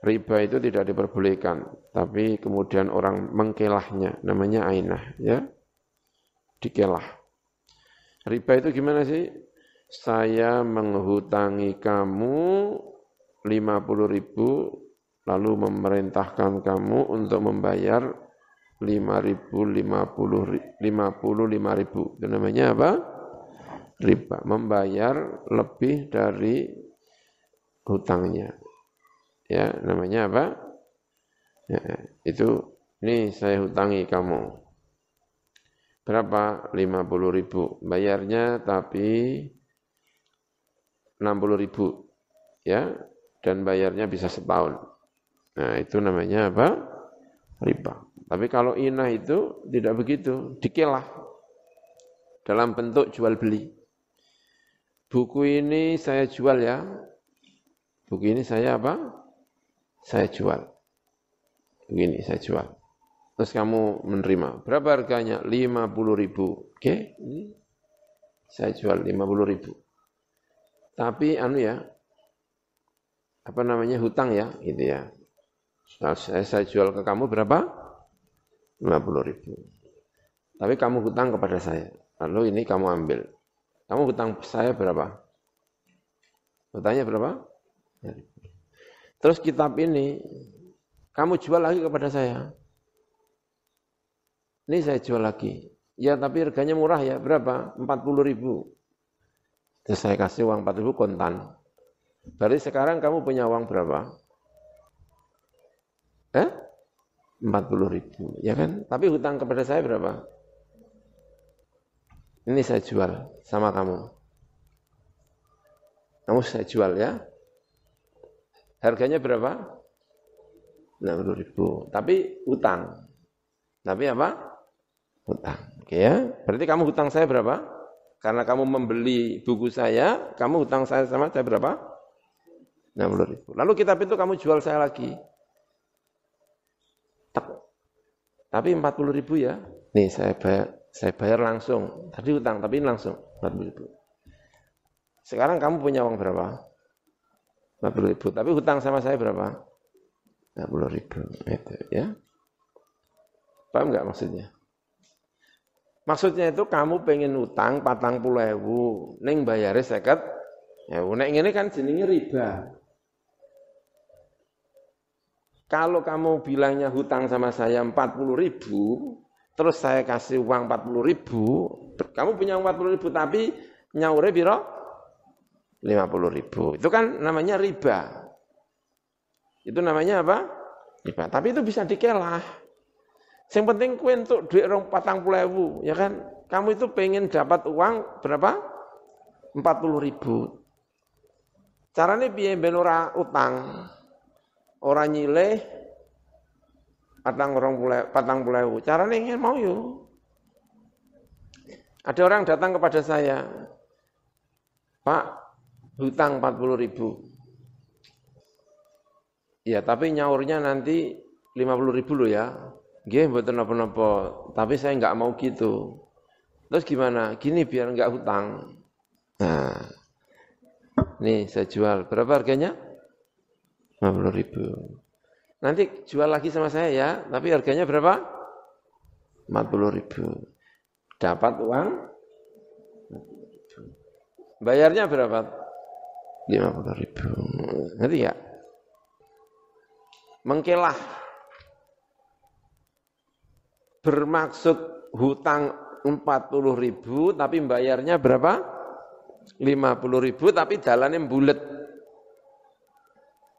Riba itu tidak diperbolehkan, tapi kemudian orang mengkelahnya, namanya ainah, ya, dikelah. Riba itu gimana sih? Saya menghutangi kamu 50 ribu, lalu memerintahkan kamu untuk membayar 5 ribu, 50, 55 ribu. Itu namanya apa? Riba. Membayar lebih dari hutangnya ya namanya apa? Ya, itu ini saya hutangi kamu. berapa? 50 ribu. Bayarnya tapi 60 ribu. Ya, dan bayarnya bisa setahun. Nah, itu namanya apa? Riba. Tapi kalau inah itu tidak begitu, dikelah dalam bentuk jual beli. Buku ini saya jual ya. Buku ini saya apa? Saya jual. Begini saya jual. Terus kamu menerima. Berapa harganya? 50 ribu. Oke, ini saya jual 50 ribu. Tapi anu ya, apa namanya hutang ya, gitu ya. Saya, saya jual ke kamu berapa? 50 ribu. Tapi kamu hutang kepada saya. Lalu ini kamu ambil. Kamu hutang saya berapa? Hutangnya berapa? Terus kitab ini kamu jual lagi kepada saya. Ini saya jual lagi. Ya tapi harganya murah ya, berapa? 40 ribu. Terus saya kasih uang 40 ribu kontan. Berarti sekarang kamu punya uang berapa? Eh? 40 ribu, ya kan? Tapi hutang kepada saya berapa? Ini saya jual sama kamu. Kamu saya jual ya. Harganya berapa? 60 ribu. Tapi utang. Tapi apa? Utang. Oke ya. Berarti kamu hutang saya berapa? Karena kamu membeli buku saya, kamu hutang saya sama saya berapa? 60 ribu. Lalu kitab itu kamu jual saya lagi. Tapi 40 ribu ya. Nih saya bayar saya bayar langsung. Tadi utang, tapi ini langsung. 40 ribu. Sekarang kamu punya uang berapa? 40 ribu. Tapi hutang sama saya berapa? 40 ribu. Itu ya. Paham nggak maksudnya? Maksudnya itu kamu pengen utang patang puluh ewu, neng bayarnya seket, ya neng ini kan jenenge riba. Kalau kamu bilangnya hutang sama saya 40 ribu, terus saya kasih uang 40 ribu, kamu punya uang 40 ribu, tapi nyaure biro 50 ribu. Itu kan namanya riba. Itu namanya apa? Riba. Tapi itu bisa dikelah. Yang penting kue untuk duit rong patang ribu, ya kan? Kamu itu pengen dapat uang berapa? 40 ribu. Caranya biaya benora utang. Orang nyileh patang orang puluh, patang puluh Caranya ingin mau yuk. Ada orang datang kepada saya, Pak, hutang 40 ribu. Ya, tapi nyaurnya nanti 50 ribu loh ya. Gih, betul napa-napa. Tapi saya nggak mau gitu. Terus gimana? Gini biar nggak hutang. Nah, nih saya jual. Berapa harganya? 50 ribu. Nanti jual lagi sama saya ya, tapi harganya berapa? 40 ribu. Dapat uang? Bayarnya berapa? 50 ribu. Ngerti ya? Mengkelah. Bermaksud hutang 40 ribu, tapi bayarnya berapa? 50 ribu, tapi jalannya bulat.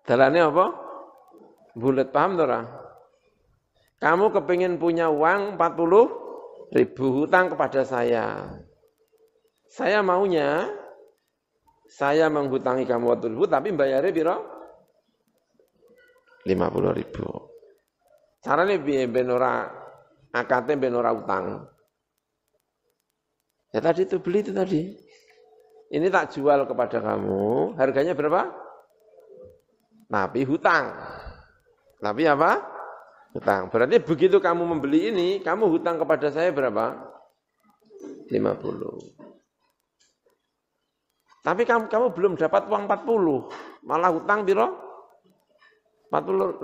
Jalannya apa? Bulat paham tuh Kamu kepingin punya uang 40 ribu hutang kepada saya. Saya maunya, saya menghutangi kamu waktu ribu, tapi bayarnya biro 50 ribu. Caranya biaya benora, akadnya benora utang. Ya tadi itu beli itu tadi. Ini tak jual kepada kamu, harganya berapa? Tapi hutang. Tapi apa? Hutang. Berarti begitu kamu membeli ini, kamu hutang kepada saya berapa? 50. Tapi kamu, kamu belum dapat uang 40. Malah hutang biro? 40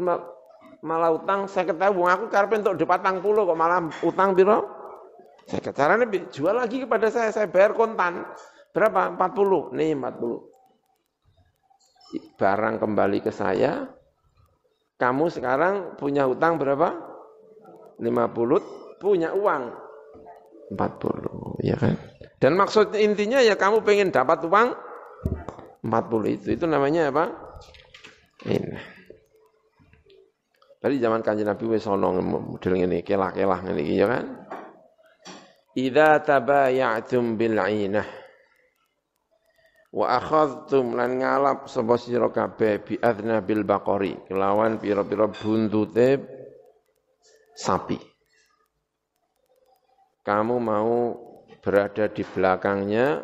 malah utang saya ketahui uang aku karena untuk dipatang puluh kok malah utang biro saya caranya jual lagi kepada saya saya bayar kontan berapa 40 nih 40 barang kembali ke saya kamu sekarang punya hutang berapa? 50, punya uang 40, ya kan? Dan maksud intinya ya kamu pengen dapat uang 40 itu. Itu namanya apa? Ini. Tadi zaman kanji Nabi wis ana model ngene, kelah-kelah ngene iki ya kan. idza tabaya'tum bil 'ainah wa akhadtum lan ngalap sapa sira kabeh bi bil baqari kelawan pira-pira buntute sapi. Kamu mau berada di belakangnya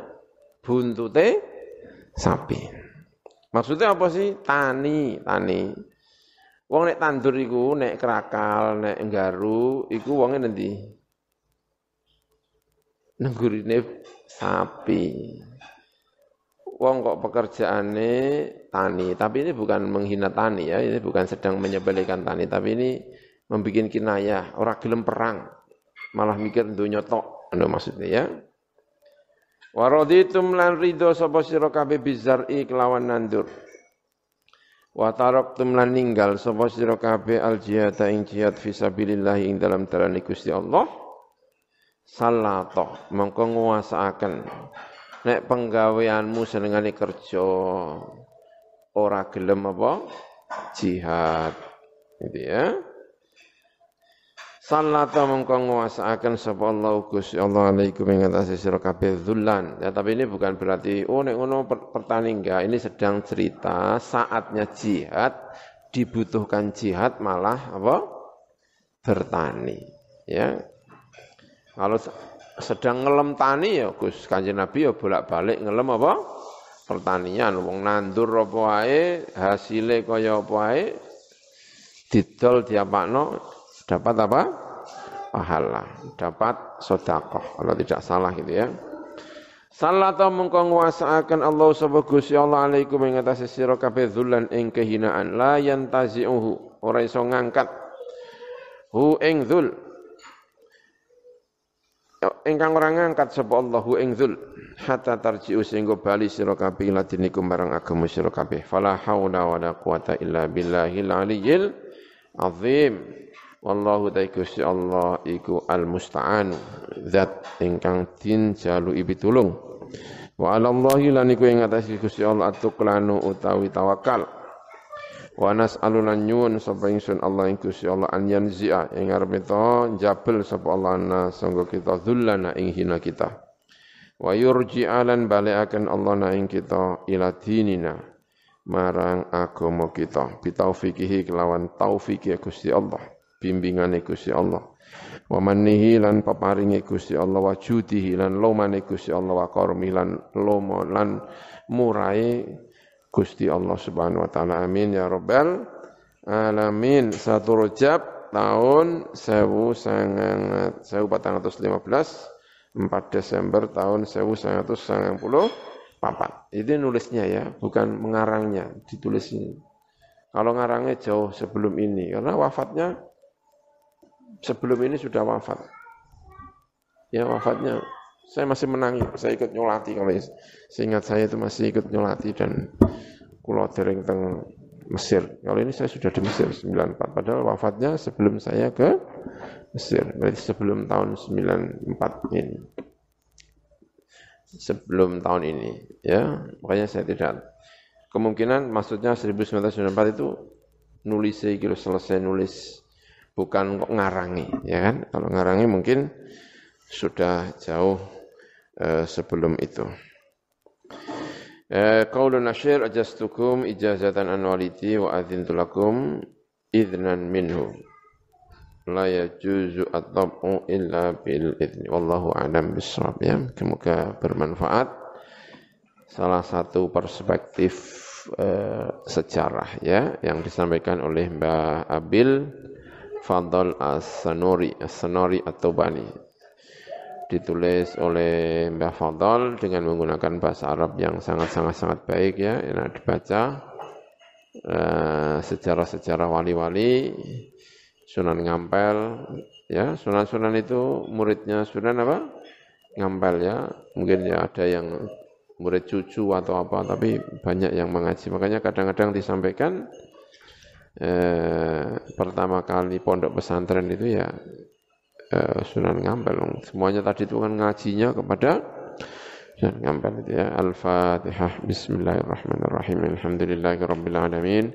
buntute sapi. Maksudnya apa sih? Tani tani. Wong nek tandur iku nek krakal nek nggaru iku wonge nanti nenggurine sapi wong kok pekerjaannya tani, tapi ini bukan menghina tani ya, ini bukan sedang menyebelikan tani, tapi ini membuat kinayah, orang gelem perang, malah mikir dunia tok, anu maksudnya ya. Waraditum lan ridho sapa sira kabeh bizar'i kelawan nandur. Wa taraktum lan ninggal sapa sira kabeh al jihad ing jihad fisabilillah ing dalam dalane Gusti Allah. Salatoh mongko nek penggaweanmu senengane kerja ora gelem apa jihad gitu ya Salata mengko nguasaaken sapa Allah Gusti Allah alaikum ing atase sira kabeh. Ya tapi ini bukan berarti oh nek ngono pertani enggak. Ini sedang cerita saatnya jihad dibutuhkan jihad malah apa? bertani. Ya. Kalau sedang ngelem tani ya Gus. Kanjeng Nabi ya bolak-balik ngelem apa? Pertanian. Wong nandur apa wae, hasile kaya apa wae didol diapakno dapat apa? pahala, dapat sedekah kalau tidak salah gitu ya. Salata mengko nguasaaken Allah sapa Gusti Allah alaikum ing atase sira kabeh dzullan ing kehinaan. La yantazi'uhu. Ora iso ngangkat. Hu ing dzul ingkang ora ngangkat sapa Allahu ing dzul hatta tarji'u sehingga bali sira kabeh ila dinikum marang agama sira kabeh. Fala haula wala quwata illa billahil aliyyil azim. Wallahu ta'ala Allah iku al musta'an zat ingkang tin jalu ibitulung wa ala Allahi lan iku ing atas Gusti Allah atuklanu utawi tawakal Wa nas'alulan nyuwun sapa ingsun Allah ing Gusti Allah an yanzi'a ing arep to jabel sapa Allah na sanggo kita dzullana ing hina kita. Wa yurji'alan balekaken Allah na ing kita ila dinina marang agama kita bitaufiqihi kelawan taufiki Gusti Allah bimbingane Gusti Allah wa mannihi lan paparinge Gusti Allah wa judihi lan lomane Gusti Allah wa karmi lan lomo lan murai Gusti Allah Subhanahu wa taala. Amin ya rabbal alamin. Satu Rajab tahun 1415 4 Desember tahun 1994. Itu nulisnya ya, bukan mengarangnya, ditulis ini. Kalau ngarangnya jauh sebelum ini, karena wafatnya sebelum ini sudah wafat. Ya wafatnya saya masih menangi, saya ikut nyolati kalau seingat saya itu masih ikut nyolati dan kulo dereng teng Mesir. Kalau ini saya sudah di Mesir 94, padahal wafatnya sebelum saya ke Mesir, berarti sebelum tahun 94 ini. Sebelum tahun ini, ya. Makanya saya tidak kemungkinan maksudnya 1994 itu nulis kilo selesai nulis bukan kok ngarangi, ya kan? Kalau ngarangi mungkin sudah jauh uh, sebelum itu. Uh, Qaulun asyir ajastukum ijazatan an walidi wa adzintu lakum idnan minhu. La yajuzu at-tab'u illa bil idni. Wallahu a'lam bissawab ya. Semoga bermanfaat. Salah satu perspektif uh, sejarah ya yang disampaikan oleh Mbah Abil Fadl As-Sanuri As-Sanuri At-Tubani ditulis oleh Mbah Fadl dengan menggunakan bahasa Arab yang sangat-sangat-sangat baik ya, enak dibaca. Eh, sejarah-sejarah wali-wali, Sunan Ngampel, ya Sunan-Sunan itu muridnya Sunan apa? Ngampel ya, mungkin ya ada yang murid cucu atau apa, tapi banyak yang mengaji. Makanya kadang-kadang disampaikan eh, pertama kali pondok pesantren itu ya Eh, Sunan Ngampel. Semuanya tadi itu kan ngajinya kepada Sunan Ngampel itu ya. Al-Fatihah. Bismillahirrahmanirrahim. Alhamdulillahirabbil alamin.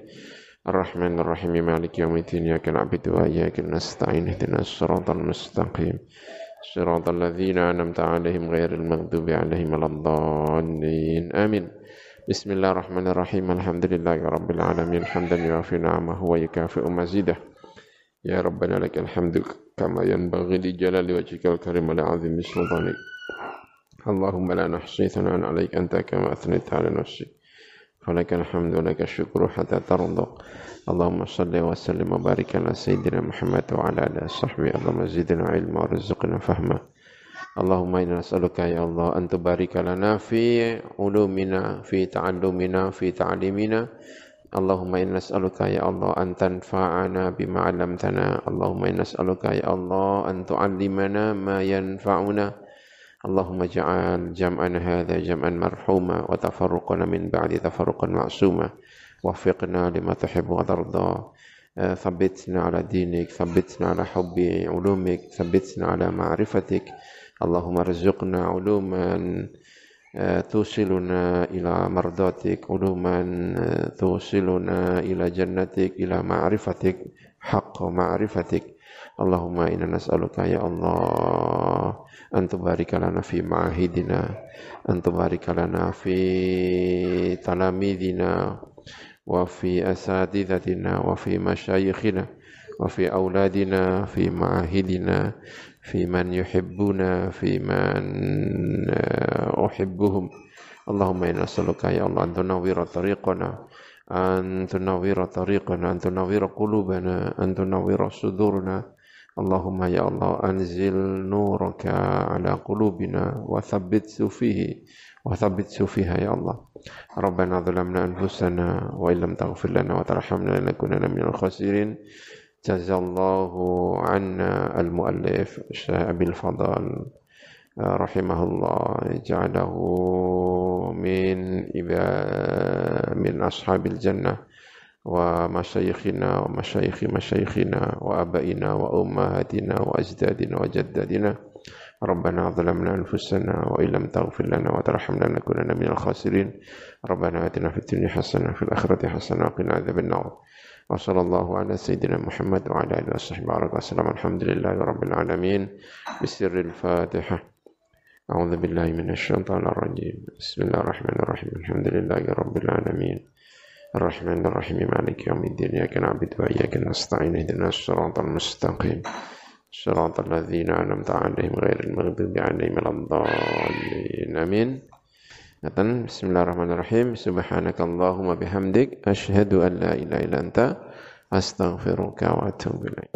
الرحمن الرحيم مالك يوم الدين إياك نعبد وإياك نستعين اهدنا الصراط المستقيم صراط الذين أنعمت عليهم غير المغضوب عليهم ولا الضالين آمين بسم الله الرحمن الرحيم الحمد لله رب العالمين حمدا يوافي نعمه ويكافئ مزيده يا ربنا لك الحمد كما ينبغي لجلال وجهك الكريم ولعظيم سلطانك اللهم لا نحصي ثناء عليك أنت كما أثنيت على نفسي. فلك الحمد ولك الشكر حتى ترضى. اللهم صل وسلم وبارك على سيدنا محمد وعلى آله وصحبه. اللهم زدنا علما وارزقنا فهما. اللهم إنا نسألك يا الله أن تبارك لنا في علومنا في تعلمنا في تعليمنا. اللهم إنا نسألك يا الله أن تنفعنا بما علمتنا اللهم إنا نسألك يا الله أن تعلمنا ما ينفعنا اللهم اجعل جمعنا هذا جمعا مرحوما وتفرقنا من بعد تفرقا معصوما وفقنا لما تحب وترضى ثبتنا على دينك ثبتنا على حب علومك ثبتنا على معرفتك اللهم ارزقنا علوما Eh, tusiluna ila mardatik uluman eh, tusiluna ila jannatik ila ma'rifatik haqqa ma'rifatik. Allahumma inna nas'aluka ya Allah an fi ma'ahidina an fi talamidina wa fi asatidatina wa fi masyayikhina. وفي أولادنا في معاهدنا في من يحبنا في من أحبهم. اللهم إنا نسألك يا الله أن تنور طريقنا أن تنور طريقنا أن تنور قلوبنا أن تنور صدورنا. اللهم يا الله أنزل نورك على قلوبنا وثبت فيه وثبت فيها يا الله. ربنا ظلمنا أنفسنا وإن لم تغفر لنا وترحمنا لنكونن من الخاسرين. جزا الله عنا المؤلف الشيخ أبي الفضل رحمه الله جعله من من أصحاب الجنة ومشايخنا ومشايخ مشايخنا وأبائنا وأمهاتنا وأجدادنا وجدادنا. ربنا ظلمنا أنفسنا وإن لم تغفر لنا وترحمنا لنكونن من الخاسرين. ربنا آتنا في الدنيا حسنة في الآخرة حسنة وقنا عذاب النار. وصلى الله على سيدنا محمد وعلى آله وصحبه وسلم. الحمد لله رب العالمين. بسر الفاتحة. أعوذ بالله من الشيطان الرجيم. بسم الله الرحمن الرحيم. الحمد لله رب العالمين. الرحمن الرحيم. مالك يوم الدين. إياك نعبد وإياك نستعين. اهدنا الصراط المستقيم. صراط الذين أنعمت عليهم غير المغضوب عليهم ولا الضالين. آمين. بسم الله الرحمن الرحيم سبحانك اللهم بحمدك أشهد أن لا إله إلا أنت أستغفرك وأتوب إليك